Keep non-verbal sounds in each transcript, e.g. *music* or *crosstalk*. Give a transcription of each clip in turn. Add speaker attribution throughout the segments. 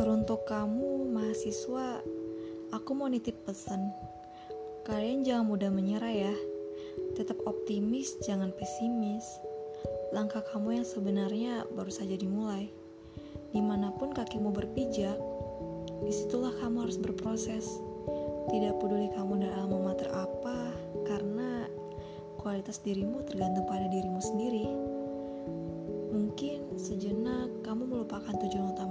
Speaker 1: Untuk kamu, mahasiswa, aku mau nitip pesan. Kalian jangan mudah menyerah ya. Tetap optimis, jangan pesimis. Langkah kamu yang sebenarnya baru saja dimulai. Di mana pun kakimu berpijak, di situlah kamu harus berproses. Tidak peduli kamu dari alma mater apa, karena kualitas dirimu tergantung pada dirimu sendiri. Mungkin sejenak kamu melupakan tujuan utamamu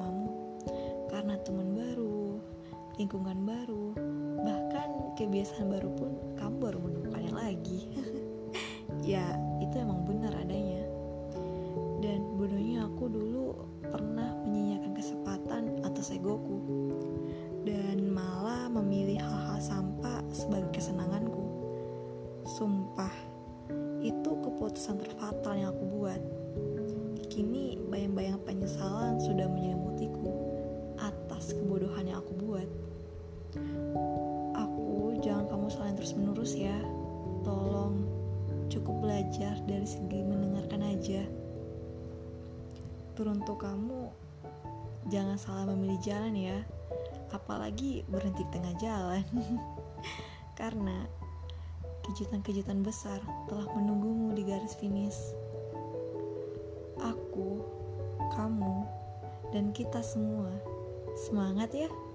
Speaker 1: lingkungan baru, bahkan kebiasaan baru pun kamu baru menemukannya lagi. *laughs* ya, itu emang benar adanya. Dan bodohnya aku dulu pernah menyia-nyiakan kesempatan atas egoku dan malah memilih hal-hal sampah sebagai kesenanganku. Sumpah, itu keputusan terfatal yang aku buat. Kini bayang-bayang penyesalan sudah menyelimutiku atas kebodohan yang aku buat. Aku jangan kamu salahin terus-menerus ya. Tolong cukup belajar dari segi mendengarkan aja. Teruntuk kamu jangan salah memilih jalan ya. Apalagi berhenti di tengah jalan. *laughs* Karena kejutan-kejutan besar telah menunggumu di garis finish. Aku, kamu, dan kita semua semangat ya!